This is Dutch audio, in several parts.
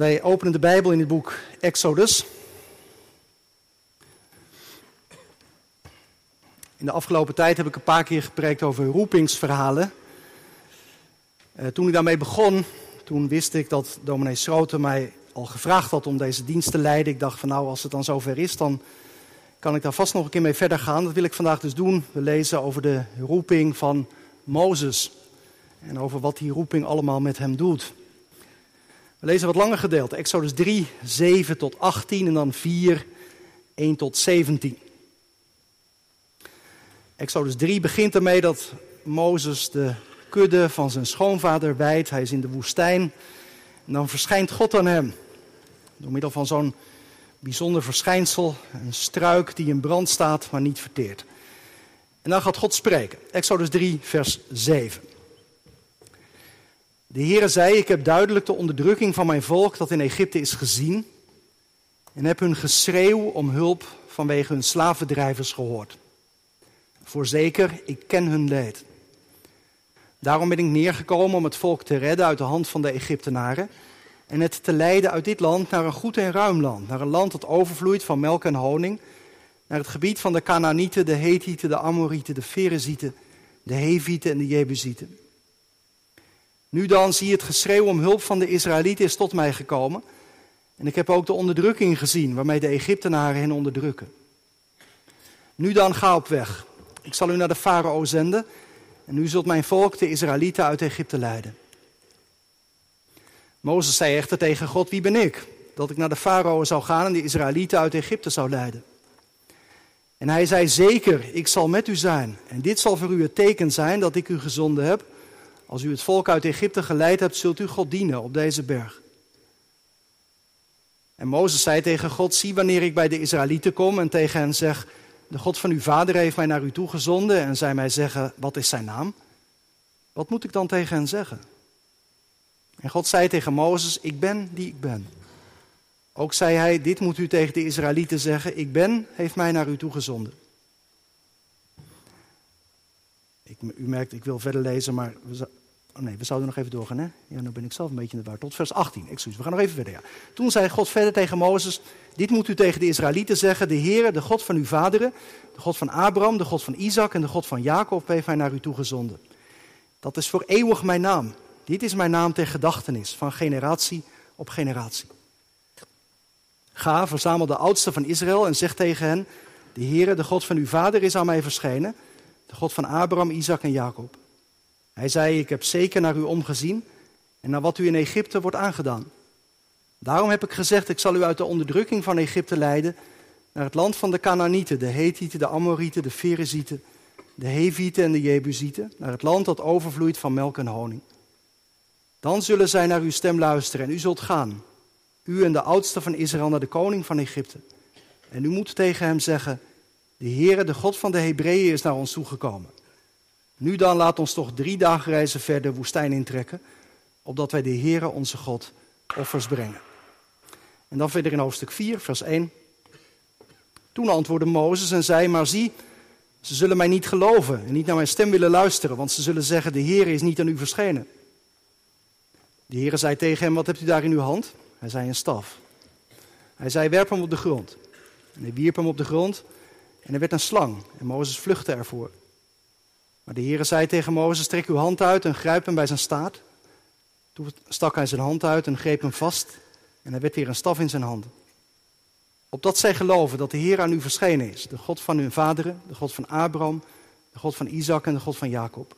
Wij openen de Bijbel in het boek Exodus. In de afgelopen tijd heb ik een paar keer gepreekt over roepingsverhalen. Uh, toen ik daarmee begon, toen wist ik dat dominee Schroten mij al gevraagd had om deze dienst te leiden. Ik dacht van nou, als het dan zover is, dan kan ik daar vast nog een keer mee verder gaan. Dat wil ik vandaag dus doen. We lezen over de roeping van Mozes. En over wat die roeping allemaal met hem doet. We lezen wat langer gedeelte. Exodus 3, 7 tot 18 en dan 4, 1 tot 17. Exodus 3 begint ermee dat Mozes de kudde van zijn schoonvader wijdt. Hij is in de woestijn. En dan verschijnt God aan hem. Door middel van zo'n bijzonder verschijnsel. Een struik die in brand staat, maar niet verteert. En dan gaat God spreken. Exodus 3, vers 7. De Heere zei, ik heb duidelijk de onderdrukking van mijn volk dat in Egypte is gezien. En heb hun geschreeuw om hulp vanwege hun slavendrijvers gehoord. Voorzeker, ik ken hun leed. Daarom ben ik neergekomen om het volk te redden uit de hand van de Egyptenaren. En het te leiden uit dit land naar een goed en ruim land. Naar een land dat overvloeit van melk en honing. Naar het gebied van de Canaanieten, de Hethieten, de Amorieten, de Ferezieten, de Hevieten en de Jebusieten. Nu dan zie het geschreeuw om hulp van de Israëlieten is tot mij gekomen. En ik heb ook de onderdrukking gezien waarmee de Egyptenaren hen onderdrukken. Nu dan ga op weg. Ik zal u naar de farao zenden. En u zult mijn volk, de Israëlieten, uit Egypte leiden. Mozes zei echter tegen God, wie ben ik? Dat ik naar de farao zou gaan en de Israëlieten uit Egypte zou leiden. En hij zei, zeker, ik zal met u zijn. En dit zal voor u het teken zijn dat ik u gezonden heb als u het volk uit Egypte geleid hebt, zult u God dienen op deze berg. En Mozes zei tegen God, zie wanneer ik bij de Israëlieten kom en tegen hen zeg, de God van uw vader heeft mij naar u toegezonden en zij mij zeggen, wat is zijn naam? Wat moet ik dan tegen hen zeggen? En God zei tegen Mozes, ik ben die ik ben. Ook zei hij, dit moet u tegen de Israëlieten zeggen, ik ben, heeft mij naar u toegezonden. Ik, u merkt, ik wil verder lezen, maar Oh nee, we zouden nog even doorgaan, hè? Ja, nu ben ik zelf een beetje in de war. Tot vers 18, excuus. We gaan nog even verder, ja. Toen zei God verder tegen Mozes, dit moet u tegen de Israëlieten zeggen. De Heere, de God van uw vaderen, de God van Abraham, de God van Isaac en de God van Jacob heeft mij naar u toegezonden. Dat is voor eeuwig mijn naam. Dit is mijn naam ter gedachtenis, van generatie op generatie. Ga, verzamel de oudsten van Israël en zeg tegen hen, de Heere, de God van uw vader is aan mij verschenen, de God van Abraham, Isaac en Jacob. Hij zei, ik heb zeker naar u omgezien en naar wat u in Egypte wordt aangedaan. Daarom heb ik gezegd, ik zal u uit de onderdrukking van Egypte leiden naar het land van de Canaanieten, de Hethieten, de Amorieten, de Ferezieten, de Hevieten en de Jebusieten, naar het land dat overvloeit van melk en honing. Dan zullen zij naar uw stem luisteren en u zult gaan, u en de oudste van Israël, naar de koning van Egypte. En u moet tegen hem zeggen, de Heere, de God van de Hebreeën, is naar ons toegekomen. Nu dan laat ons toch drie dagen reizen verder woestijn intrekken, opdat wij de Heere onze God offers brengen. En dan verder in hoofdstuk 4, vers 1. Toen antwoordde Mozes en zei, maar zie, ze zullen mij niet geloven en niet naar mijn stem willen luisteren, want ze zullen zeggen, de Heere is niet aan u verschenen. De Heere zei tegen hem, wat hebt u daar in uw hand? Hij zei, een staf. Hij zei, werp hem op de grond. En hij wierp hem op de grond en er werd een slang en Mozes vluchtte ervoor. Maar de Heere zei tegen Mozes, trek uw hand uit en grijp hem bij zijn staart. Toen stak hij zijn hand uit en greep hem vast en er werd weer een staf in zijn hand. Opdat zij geloven dat de Heer aan u verschenen is, de God van hun vaderen, de God van Abraham, de God van Isaac en de God van Jacob.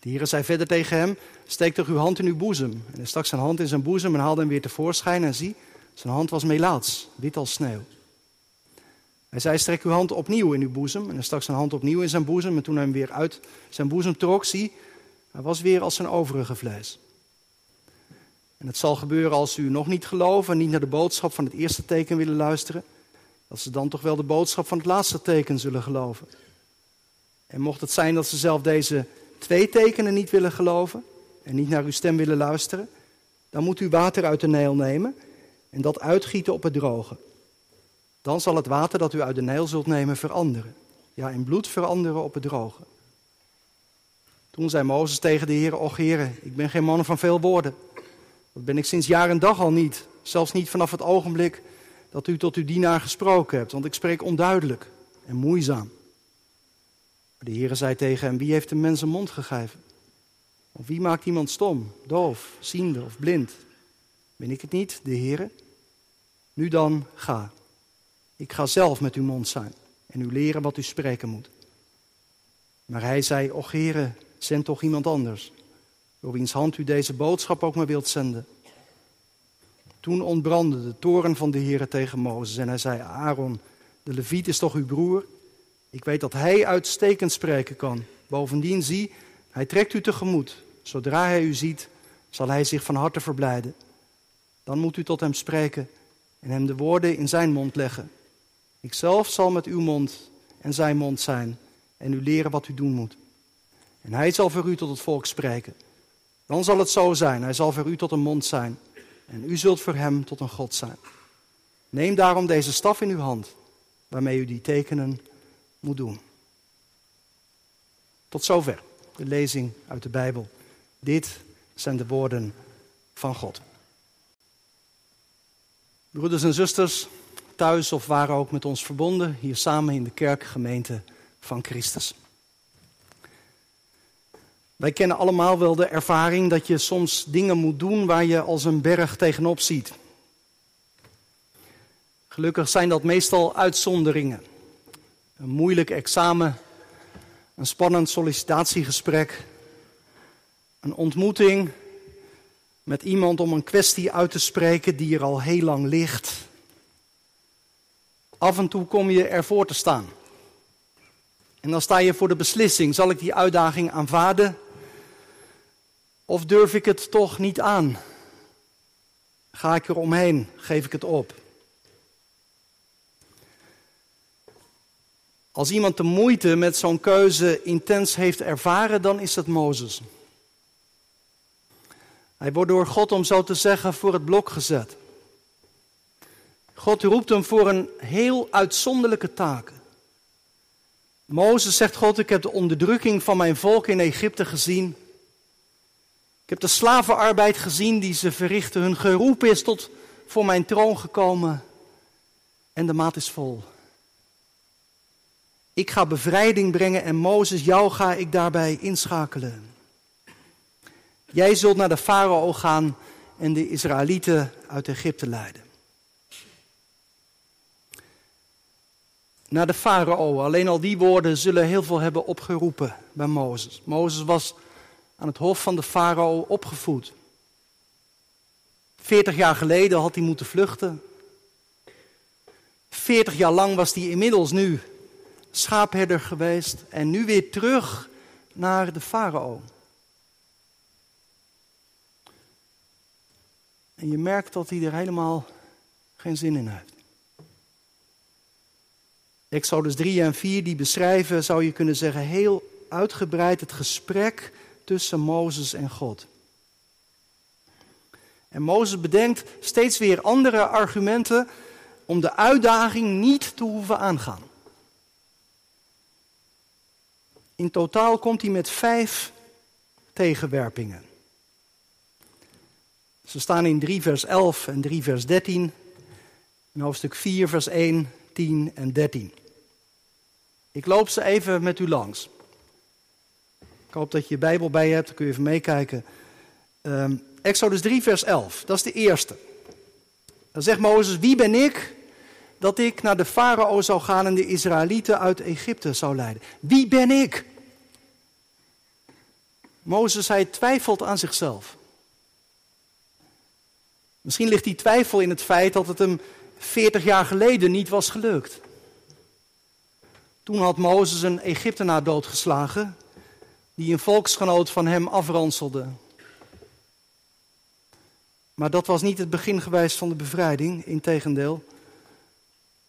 De Heer zei verder tegen hem, steek toch uw hand in uw boezem. En hij stak zijn hand in zijn boezem en haalde hem weer tevoorschijn en zie, zijn hand was melaats, wit als sneeuw. Hij zei, strek uw hand opnieuw in uw boezem. En hij stak zijn hand opnieuw in zijn boezem. En toen hij hem weer uit zijn boezem trok, zie, hij was weer als zijn overige vlees. En het zal gebeuren als u nog niet geloven en niet naar de boodschap van het eerste teken willen luisteren, dat ze dan toch wel de boodschap van het laatste teken zullen geloven. En mocht het zijn dat ze zelf deze twee tekenen niet willen geloven en niet naar uw stem willen luisteren, dan moet u water uit de neel nemen en dat uitgieten op het droge. Dan zal het water dat u uit de Nijl zult nemen veranderen. Ja, in bloed veranderen op het droge. Toen zei Mozes tegen de Heer, och Heer, ik ben geen man van veel woorden. Dat ben ik sinds jaar en dag al niet. Zelfs niet vanaf het ogenblik dat u tot uw dienaar gesproken hebt, want ik spreek onduidelijk en moeizaam. De Heere zei tegen hem, wie heeft een mens een mond gegeven? Of wie maakt iemand stom, doof, ziende of blind? Ben ik het niet, de Heere? Nu dan, ga. Ik ga zelf met uw mond zijn en u leren wat u spreken moet. Maar hij zei, och Heere, zend toch iemand anders, door wiens hand u deze boodschap ook maar wilt zenden. Toen ontbrandde de toren van de Heere tegen Mozes en hij zei, Aaron, de Leviet is toch uw broer? Ik weet dat hij uitstekend spreken kan. Bovendien zie, hij trekt u tegemoet. Zodra hij u ziet, zal hij zich van harte verblijden. Dan moet u tot hem spreken en hem de woorden in zijn mond leggen. Ikzelf zal met uw mond en zijn mond zijn en u leren wat u doen moet. En hij zal voor u tot het volk spreken. Dan zal het zo zijn, hij zal voor u tot een mond zijn en u zult voor hem tot een God zijn. Neem daarom deze staf in uw hand, waarmee u die tekenen moet doen. Tot zover de lezing uit de Bijbel. Dit zijn de woorden van God. Broeders en zusters, thuis of waar ook met ons verbonden, hier samen in de kerkgemeente van Christus. Wij kennen allemaal wel de ervaring dat je soms dingen moet doen waar je als een berg tegenop ziet. Gelukkig zijn dat meestal uitzonderingen. Een moeilijk examen, een spannend sollicitatiegesprek, een ontmoeting met iemand om een kwestie uit te spreken die er al heel lang ligt. Af en toe kom je ervoor te staan. En dan sta je voor de beslissing: zal ik die uitdaging aanvaarden? Of durf ik het toch niet aan? Ga ik er omheen? Geef ik het op? Als iemand de moeite met zo'n keuze intens heeft ervaren, dan is het Mozes. Hij wordt door God, om zo te zeggen, voor het blok gezet. God roept hem voor een heel uitzonderlijke taak. Mozes zegt God, ik heb de onderdrukking van mijn volk in Egypte gezien. Ik heb de slavenarbeid gezien die ze verrichten. Hun geroep is tot voor mijn troon gekomen. En de maat is vol. Ik ga bevrijding brengen en Mozes, jou ga ik daarbij inschakelen. Jij zult naar de farao gaan en de Israëlieten uit Egypte leiden. Naar de farao, alleen al die woorden zullen heel veel hebben opgeroepen bij Mozes. Mozes was aan het hof van de farao opgevoed. Veertig jaar geleden had hij moeten vluchten. Veertig jaar lang was hij inmiddels nu schaapherder geweest en nu weer terug naar de farao. En je merkt dat hij er helemaal geen zin in heeft. Exodus 3 en 4 die beschrijven, zou je kunnen zeggen, heel uitgebreid het gesprek tussen Mozes en God. En Mozes bedenkt steeds weer andere argumenten om de uitdaging niet te hoeven aangaan. In totaal komt hij met vijf tegenwerpingen. Ze staan in 3 vers 11 en 3 vers 13. In hoofdstuk 4 vers 1, 10 en 13. Ik loop ze even met u langs. Ik hoop dat je je Bijbel bij je hebt, dan kun je even meekijken. Um, Exodus 3 vers 11, dat is de eerste. Dan zegt Mozes, wie ben ik dat ik naar de farao zou gaan en de Israëlieten uit Egypte zou leiden? Wie ben ik? Mozes, hij twijfelt aan zichzelf. Misschien ligt die twijfel in het feit dat het hem 40 jaar geleden niet was gelukt. Toen had Mozes een Egyptenaar doodgeslagen die een volksgenoot van hem afranselde. Maar dat was niet het begin geweest van de bevrijding, integendeel.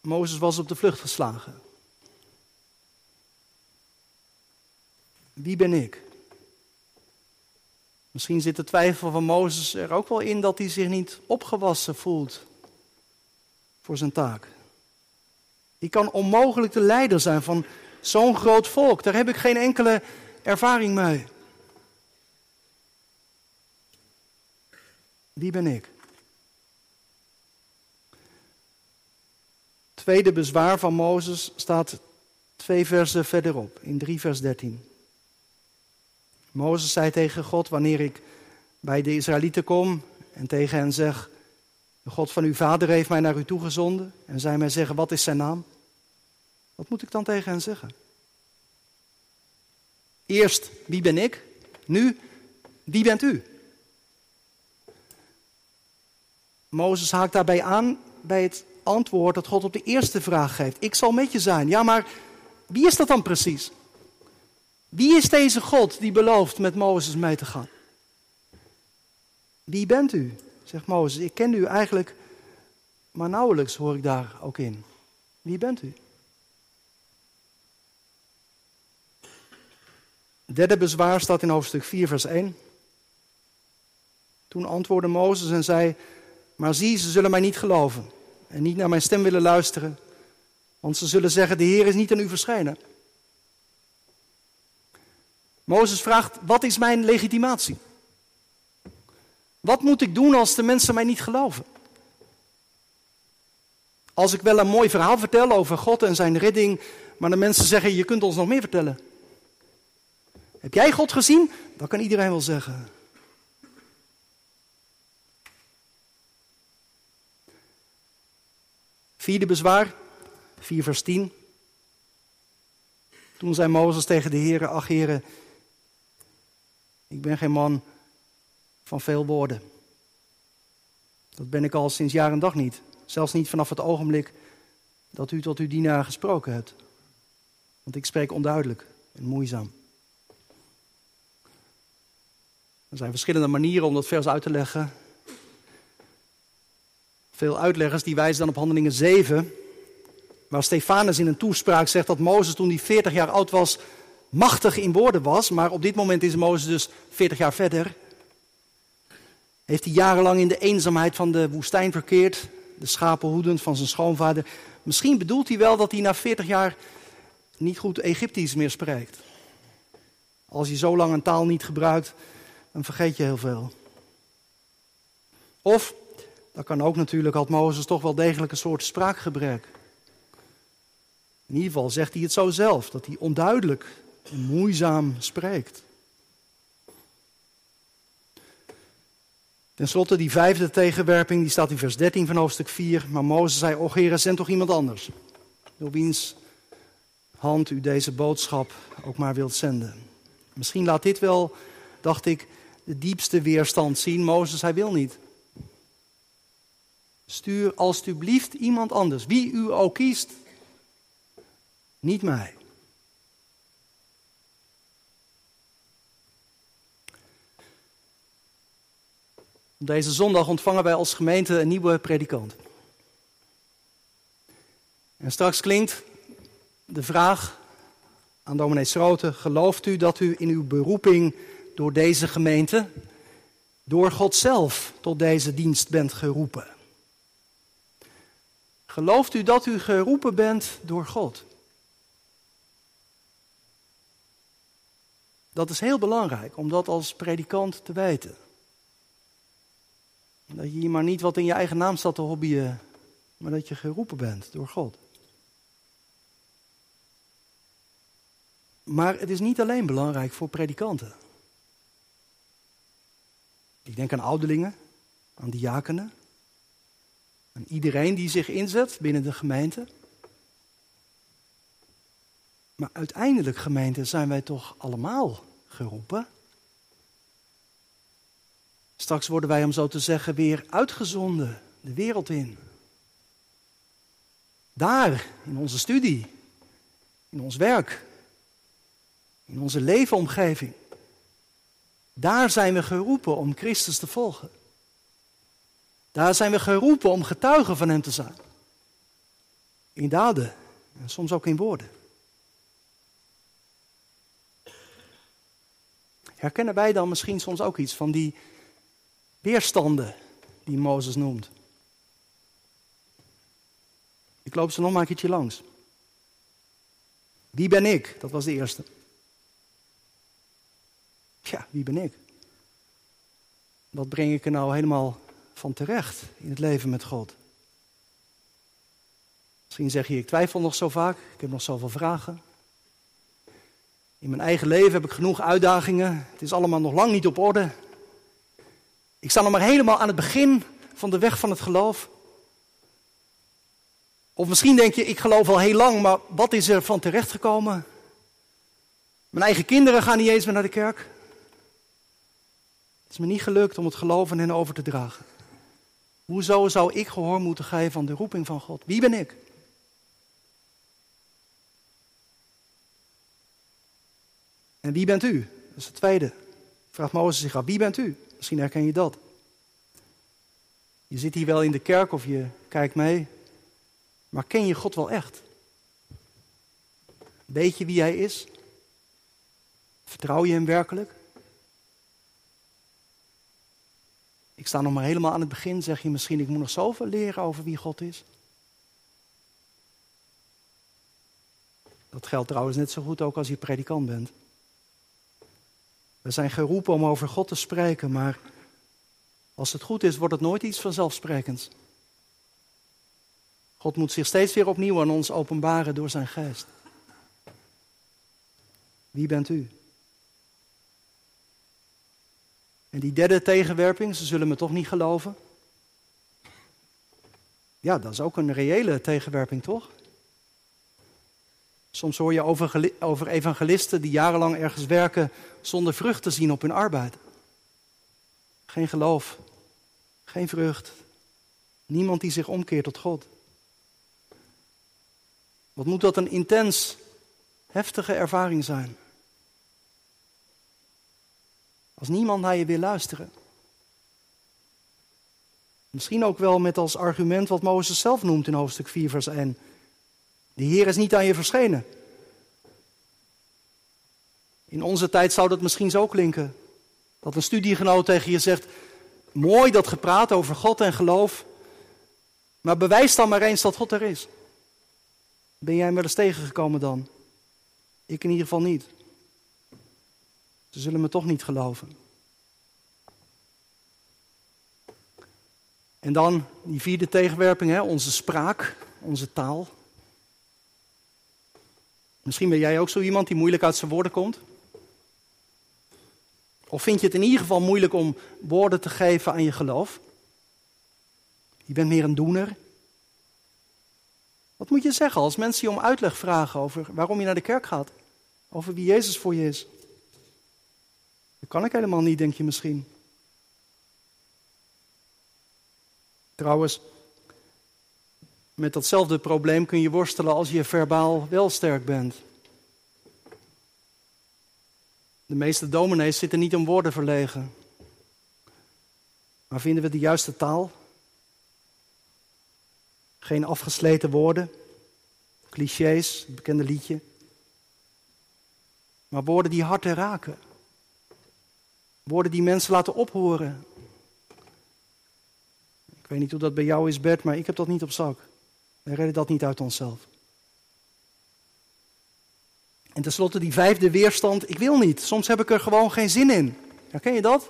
Mozes was op de vlucht geslagen. Wie ben ik? Misschien zit de twijfel van Mozes er ook wel in dat hij zich niet opgewassen voelt voor zijn taak. Ik kan onmogelijk de leider zijn van zo'n groot volk. Daar heb ik geen enkele ervaring mee. Wie ben ik? Tweede bezwaar van Mozes staat twee versen verderop, in 3 vers 13. Mozes zei tegen God, wanneer ik bij de Israëlieten kom en tegen hen zeg, de God van uw vader heeft mij naar u toegezonden en zij mij zeggen, wat is zijn naam? Wat moet ik dan tegen hen zeggen? Eerst, wie ben ik? Nu, wie bent u? Mozes haakt daarbij aan bij het antwoord dat God op de eerste vraag geeft. Ik zal met je zijn. Ja, maar wie is dat dan precies? Wie is deze God die belooft met Mozes mee te gaan? Wie bent u? Zegt Mozes. Ik ken u eigenlijk, maar nauwelijks hoor ik daar ook in. Wie bent u? Derde bezwaar staat in hoofdstuk 4, vers 1. Toen antwoordde Mozes en zei: Maar zie, ze zullen mij niet geloven en niet naar mijn stem willen luisteren, want ze zullen zeggen: De Heer is niet aan u verschijnen. Mozes vraagt: Wat is mijn legitimatie? Wat moet ik doen als de mensen mij niet geloven? Als ik wel een mooi verhaal vertel over God en zijn redding, maar de mensen zeggen: Je kunt ons nog meer vertellen. Heb jij God gezien? Dat kan iedereen wel zeggen. Vierde bezwaar, 4 vers 10. Toen zei Mozes tegen de heren, ach heren, ik ben geen man van veel woorden. Dat ben ik al sinds jaar en dag niet. Zelfs niet vanaf het ogenblik dat u tot uw dienaar gesproken hebt. Want ik spreek onduidelijk en moeizaam. Er zijn verschillende manieren om dat vers uit te leggen. Veel uitleggers die wijzen dan op Handelingen 7, waar Stefanus in een toespraak zegt dat Mozes toen hij 40 jaar oud was machtig in woorden was, maar op dit moment is Mozes dus 40 jaar verder. Heeft hij jarenlang in de eenzaamheid van de woestijn verkeerd, de schapen hoedend van zijn schoonvader. Misschien bedoelt hij wel dat hij na 40 jaar niet goed Egyptisch meer spreekt. Als je zo lang een taal niet gebruikt, dan vergeet je heel veel. Of, dat kan ook natuurlijk, had Mozes toch wel degelijk een soort spraakgebrek. In ieder geval zegt hij het zo zelf, dat hij onduidelijk en moeizaam spreekt. Ten slotte, die vijfde tegenwerping, die staat in vers 13 van hoofdstuk 4. Maar Mozes zei, o Heer, zend toch iemand anders. Door wiens hand u deze boodschap ook maar wilt zenden. Misschien laat dit wel, dacht ik, de diepste weerstand zien. Mozes, hij wil niet. Stuur alstublieft iemand anders, wie u ook kiest, niet mij. Deze zondag ontvangen wij als gemeente een nieuwe predikant. En straks klinkt de vraag aan dominee Schroten: gelooft u dat u in uw beroeping door deze gemeente, door God zelf tot deze dienst bent geroepen? Gelooft u dat u geroepen bent door God? Dat is heel belangrijk om dat als predikant te weten. Dat je hier maar niet wat in je eigen naam staat te hobbyen, maar dat je geroepen bent door God. Maar het is niet alleen belangrijk voor predikanten. Ik denk aan ouderlingen, aan diakenen, aan iedereen die zich inzet binnen de gemeente. Maar uiteindelijk, gemeente, zijn wij toch allemaal geroepen? Straks worden wij, om zo te zeggen, weer uitgezonden de wereld in. Daar, in onze studie, in ons werk, in onze leefomgeving. Daar zijn we geroepen om Christus te volgen. Daar zijn we geroepen om getuigen van Hem te zijn. In daden en soms ook in woorden. Herkennen wij dan misschien soms ook iets van die weerstanden die Mozes noemt. Ik loop ze nog maar een keertje langs. Wie ben ik? Dat was de eerste. Ja, wie ben ik? Wat breng ik er nou helemaal van terecht in het leven met God? Misschien zeg je, ik twijfel nog zo vaak, ik heb nog zoveel vragen. In mijn eigen leven heb ik genoeg uitdagingen, het is allemaal nog lang niet op orde. Ik sta nog maar helemaal aan het begin van de weg van het geloof. Of misschien denk je, ik geloof al heel lang, maar wat is er van terechtgekomen? Mijn eigen kinderen gaan niet eens meer naar de kerk. Het is me niet gelukt om het geloof aan hen over te dragen. Hoezo zou ik gehoor moeten geven aan de roeping van God? Wie ben ik? En wie bent u? Dat is het tweede. Vraagt Mozes zich af, wie bent u? Misschien herken je dat. Je zit hier wel in de kerk of je kijkt mee. Maar ken je God wel echt? Weet je wie Hij is? Vertrouw je Hem werkelijk? Ik sta nog maar helemaal aan het begin, zeg je misschien, ik moet nog zoveel leren over wie God is. Dat geldt trouwens net zo goed ook als je predikant bent. We zijn geroepen om over God te spreken, maar als het goed is, wordt het nooit iets vanzelfsprekends. God moet zich steeds weer opnieuw aan ons openbaren door zijn geest. Wie bent u? En die derde tegenwerping, ze zullen me toch niet geloven. Ja, dat is ook een reële tegenwerping, toch? Soms hoor je over, over evangelisten die jarenlang ergens werken zonder vrucht te zien op hun arbeid. Geen geloof, geen vrucht, niemand die zich omkeert tot God. Wat moet dat een intens, heftige ervaring zijn? Als niemand naar je wil luisteren. Misschien ook wel met als argument wat Mozes zelf noemt in hoofdstuk 4, vers 1. De Heer is niet aan je verschenen. In onze tijd zou dat misschien zo klinken. Dat een studiegenoot tegen je zegt: Mooi dat gepraat over God en geloof. Maar bewijs dan maar eens dat God er is. Ben jij hem wel eens tegengekomen dan? Ik in ieder geval niet. Ze zullen me toch niet geloven. En dan die vierde tegenwerping, hè, onze spraak, onze taal. Misschien ben jij ook zo iemand die moeilijk uit zijn woorden komt. Of vind je het in ieder geval moeilijk om woorden te geven aan je geloof? Je bent meer een doener. Wat moet je zeggen als mensen je om uitleg vragen over waarom je naar de kerk gaat? Over wie Jezus voor je is? Dat kan ik helemaal niet, denk je misschien. Trouwens, met datzelfde probleem kun je worstelen als je verbaal wel sterk bent. De meeste dominees zitten niet om woorden verlegen. Maar vinden we de juiste taal? Geen afgesleten woorden, clichés, het bekende liedje. Maar woorden die harten raken. Woorden die mensen laten ophoren. Ik weet niet hoe dat bij jou is, Bert, maar ik heb dat niet op zak. We redden dat niet uit onszelf. En tenslotte die vijfde weerstand, ik wil niet. Soms heb ik er gewoon geen zin in. Herken je dat?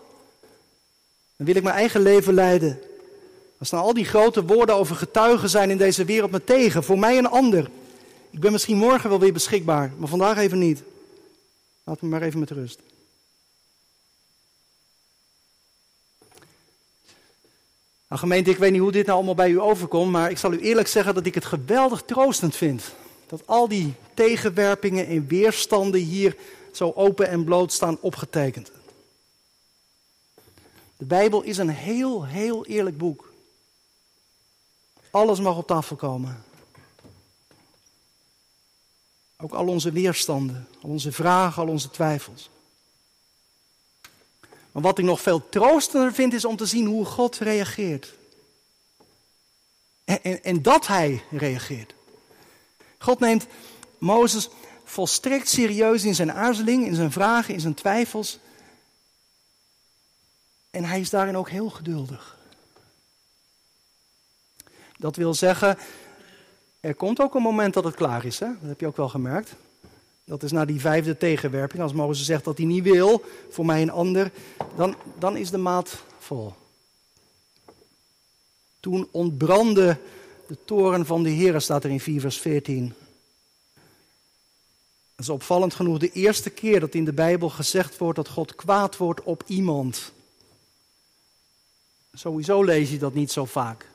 Dan wil ik mijn eigen leven leiden. Als nou al die grote woorden over getuigen zijn in deze wereld me tegen, voor mij en ander. Ik ben misschien morgen wel weer beschikbaar, maar vandaag even niet. Laat me maar even met rust. Nou gemeente, ik weet niet hoe dit nou allemaal bij u overkomt, maar ik zal u eerlijk zeggen dat ik het geweldig troostend vind. Dat al die tegenwerpingen en weerstanden hier zo open en bloot staan opgetekend. De Bijbel is een heel, heel eerlijk boek. Alles mag op tafel komen. Ook al onze weerstanden, al onze vragen, al onze twijfels. Maar wat ik nog veel troostender vind, is om te zien hoe God reageert. En, en, en dat hij reageert. God neemt Mozes volstrekt serieus in zijn aarzeling, in zijn vragen, in zijn twijfels. En hij is daarin ook heel geduldig. Dat wil zeggen, er komt ook een moment dat het klaar is. Hè? Dat heb je ook wel gemerkt. Dat is na die vijfde tegenwerping. Als Mozes zegt dat hij niet wil, voor mij een ander, dan, dan is de maat vol. Toen ontbrandde de toren van de Heer, staat er in 4 vers 14. Dat is opvallend genoeg de eerste keer dat in de Bijbel gezegd wordt dat God kwaad wordt op iemand. Sowieso lees je dat niet zo vaak.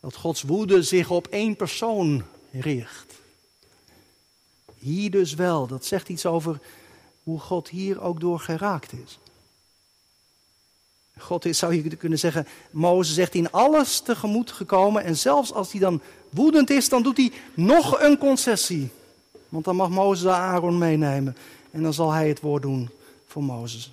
Dat Gods woede zich op één persoon richt. Hier dus wel. Dat zegt iets over hoe God hier ook door geraakt is. God is, zou je kunnen zeggen, Mozes zegt in alles tegemoet gekomen. En zelfs als hij dan woedend is, dan doet hij nog een concessie. Want dan mag Mozes Aaron meenemen. En dan zal hij het woord doen voor Mozes.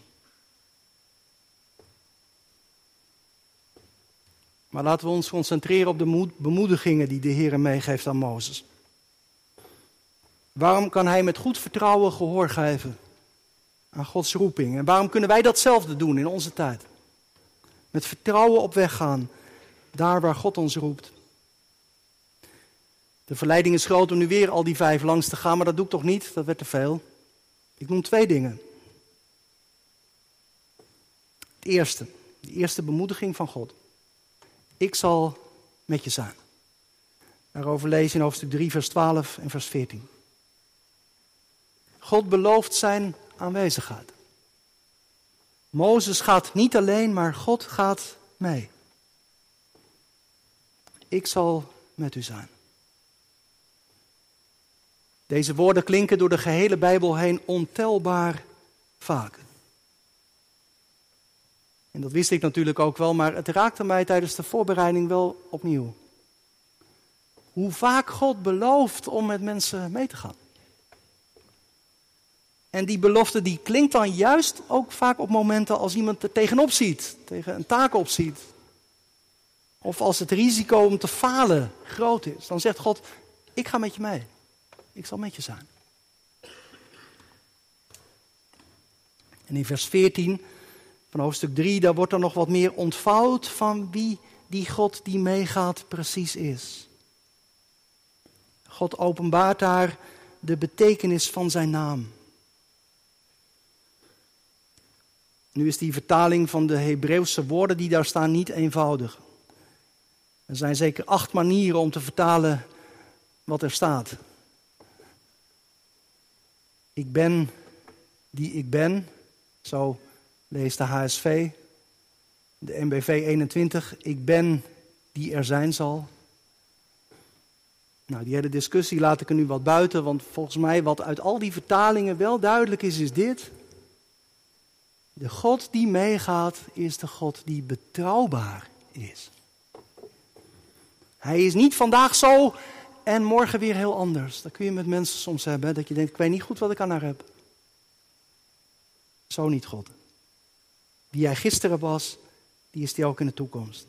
Maar laten we ons concentreren op de bemoedigingen die de Heer meegeeft aan Mozes. Waarom kan hij met goed vertrouwen gehoor geven aan Gods roeping? En waarom kunnen wij datzelfde doen in onze tijd? Met vertrouwen op weg gaan, daar waar God ons roept. De verleiding is groot om nu weer al die vijf langs te gaan, maar dat doe ik toch niet, dat werd te veel. Ik noem twee dingen. Het eerste, de eerste bemoediging van God. Ik zal met je zijn. Daarover lees je in hoofdstuk 3, vers 12 en vers 14. God belooft zijn aanwezigheid. Mozes gaat niet alleen, maar God gaat mee. Ik zal met u zijn. Deze woorden klinken door de gehele Bijbel heen ontelbaar vaak. En dat wist ik natuurlijk ook wel, maar het raakte mij tijdens de voorbereiding wel opnieuw. Hoe vaak God belooft om met mensen mee te gaan. En die belofte die klinkt dan juist ook vaak op momenten als iemand er tegenop ziet, tegen een taak opziet. Of als het risico om te falen groot is. Dan zegt God, ik ga met je mee. Ik zal met je zijn. En in vers 14 van hoofdstuk 3, daar wordt er nog wat meer ontvouwd van wie die God die meegaat precies is. God openbaart daar de betekenis van zijn naam. Nu is die vertaling van de Hebreeuwse woorden die daar staan niet eenvoudig. Er zijn zeker acht manieren om te vertalen wat er staat. Ik ben die ik ben, zo leest de HSV, de MBV 21. Ik ben die er zijn zal. Nou, die hele discussie laat ik er nu wat buiten, want volgens mij wat uit al die vertalingen wel duidelijk is, is dit. De God die meegaat is de God die betrouwbaar is. Hij is niet vandaag zo en morgen weer heel anders. Dat kun je met mensen soms hebben, dat je denkt, ik weet niet goed wat ik aan haar heb. Zo niet God. Wie jij gisteren was, die is die ook in de toekomst.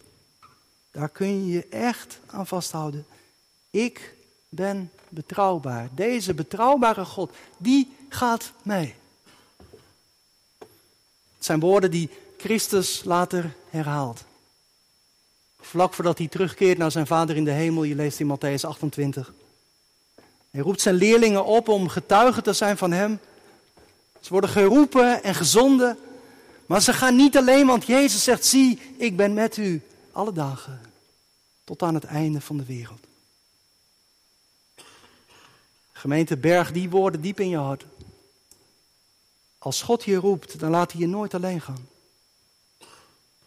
Daar kun je je echt aan vasthouden. Ik ben betrouwbaar. Deze betrouwbare God, die gaat mee. Het zijn woorden die Christus later herhaalt. Vlak voordat hij terugkeert naar zijn Vader in de hemel, je leest in Matthäus 28. Hij roept zijn leerlingen op om getuigen te zijn van hem. Ze worden geroepen en gezonden. Maar ze gaan niet alleen, want Jezus zegt: Zie, ik ben met u alle dagen. Tot aan het einde van de wereld. Gemeente Berg, die woorden diep in je hart. Als God je roept, dan laat hij je nooit alleen gaan.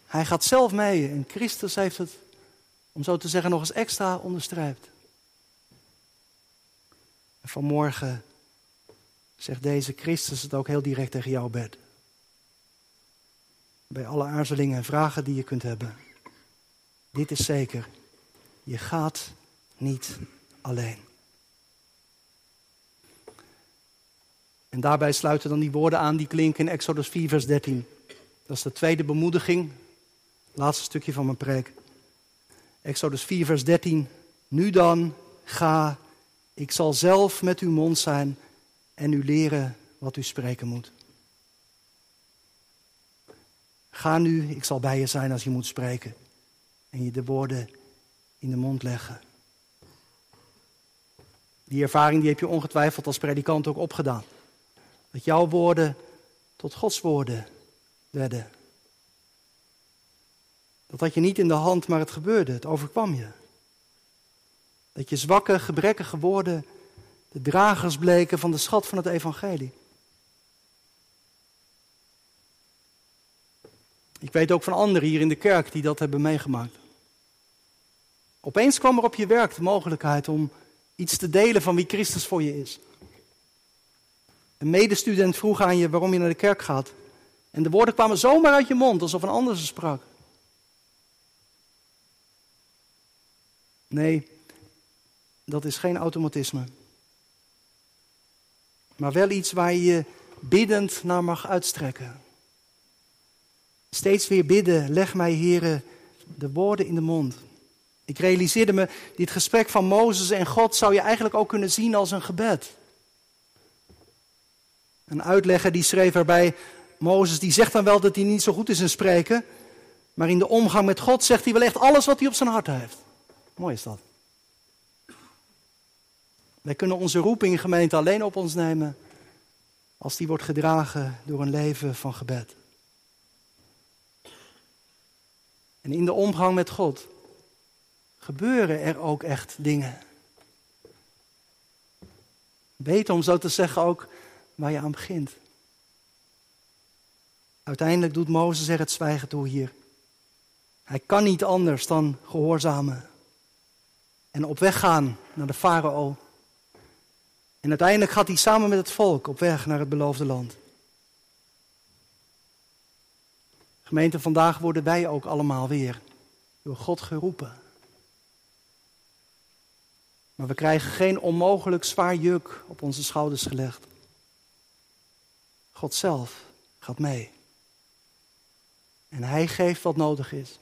Hij gaat zelf mee en Christus heeft het, om zo te zeggen, nog eens extra onderstreept. En vanmorgen zegt deze Christus het ook heel direct tegen jouw bed. Bij alle aarzelingen en vragen die je kunt hebben. Dit is zeker. Je gaat niet alleen. En daarbij sluiten dan die woorden aan die klinken in Exodus 4, vers 13. Dat is de tweede bemoediging, laatste stukje van mijn preek. Exodus 4, vers 13. Nu dan, ga, ik zal zelf met uw mond zijn en u leren wat u spreken moet. Ga nu, ik zal bij je zijn als je moet spreken. En je de woorden in de mond leggen. Die ervaring die heb je ongetwijfeld als predikant ook opgedaan. Dat jouw woorden tot Gods woorden werden. Dat had je niet in de hand, maar het gebeurde, het overkwam je. Dat je zwakke, gebrekkige woorden de dragers bleken van de schat van het evangelie. Ik weet ook van anderen hier in de kerk die dat hebben meegemaakt. Opeens kwam er op je werk de mogelijkheid om iets te delen van wie Christus voor je is. Een medestudent vroeg aan je waarom je naar de kerk gaat. En de woorden kwamen zomaar uit je mond, alsof een ander ze sprak. Nee, dat is geen automatisme. Maar wel iets waar je je biddend naar mag uitstrekken. Steeds weer bidden, leg mij, heren, de woorden in de mond. Ik realiseerde me, dit gesprek van Mozes en God zou je eigenlijk ook kunnen zien als een gebed. Een uitlegger die schreef erbij, Mozes die zegt dan wel dat hij niet zo goed is in spreken, maar in de omgang met God zegt hij wel echt alles wat hij op zijn hart heeft. Mooi is dat. Wij kunnen onze roeping gemeente alleen op ons nemen als die wordt gedragen door een leven van gebed. En in de omgang met God gebeuren er ook echt dingen. Weet om zo te zeggen ook waar je aan begint. Uiteindelijk doet Mozes er het zwijgen toe hier. Hij kan niet anders dan gehoorzamen en op weg gaan naar de farao. En uiteindelijk gaat hij samen met het volk op weg naar het beloofde land. Gemeente, vandaag worden wij ook allemaal weer door God geroepen. Maar we krijgen geen onmogelijk zwaar juk op onze schouders gelegd. God zelf gaat mee. En Hij geeft wat nodig is.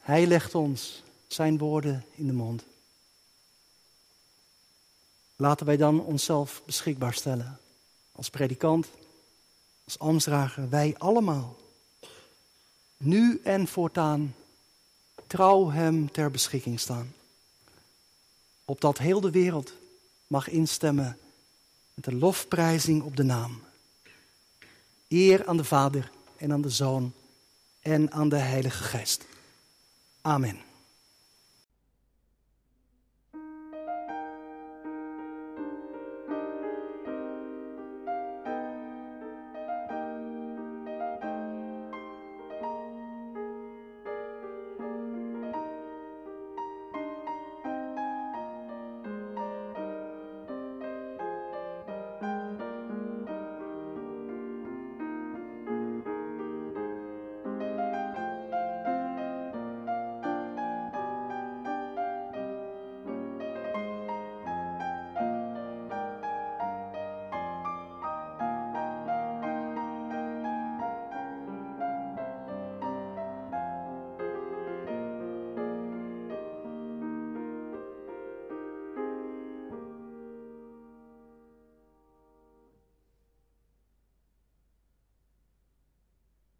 Hij legt ons zijn woorden in de mond. Laten wij dan onszelf beschikbaar stellen. Als predikant, als ambtsdrager, wij allemaal. Nu en voortaan trouw Hem ter beschikking staan. Opdat heel de wereld mag instemmen met de lofprijzing op de naam. Eer aan de Vader en aan de Zoon en aan de Heilige Geest. Amen.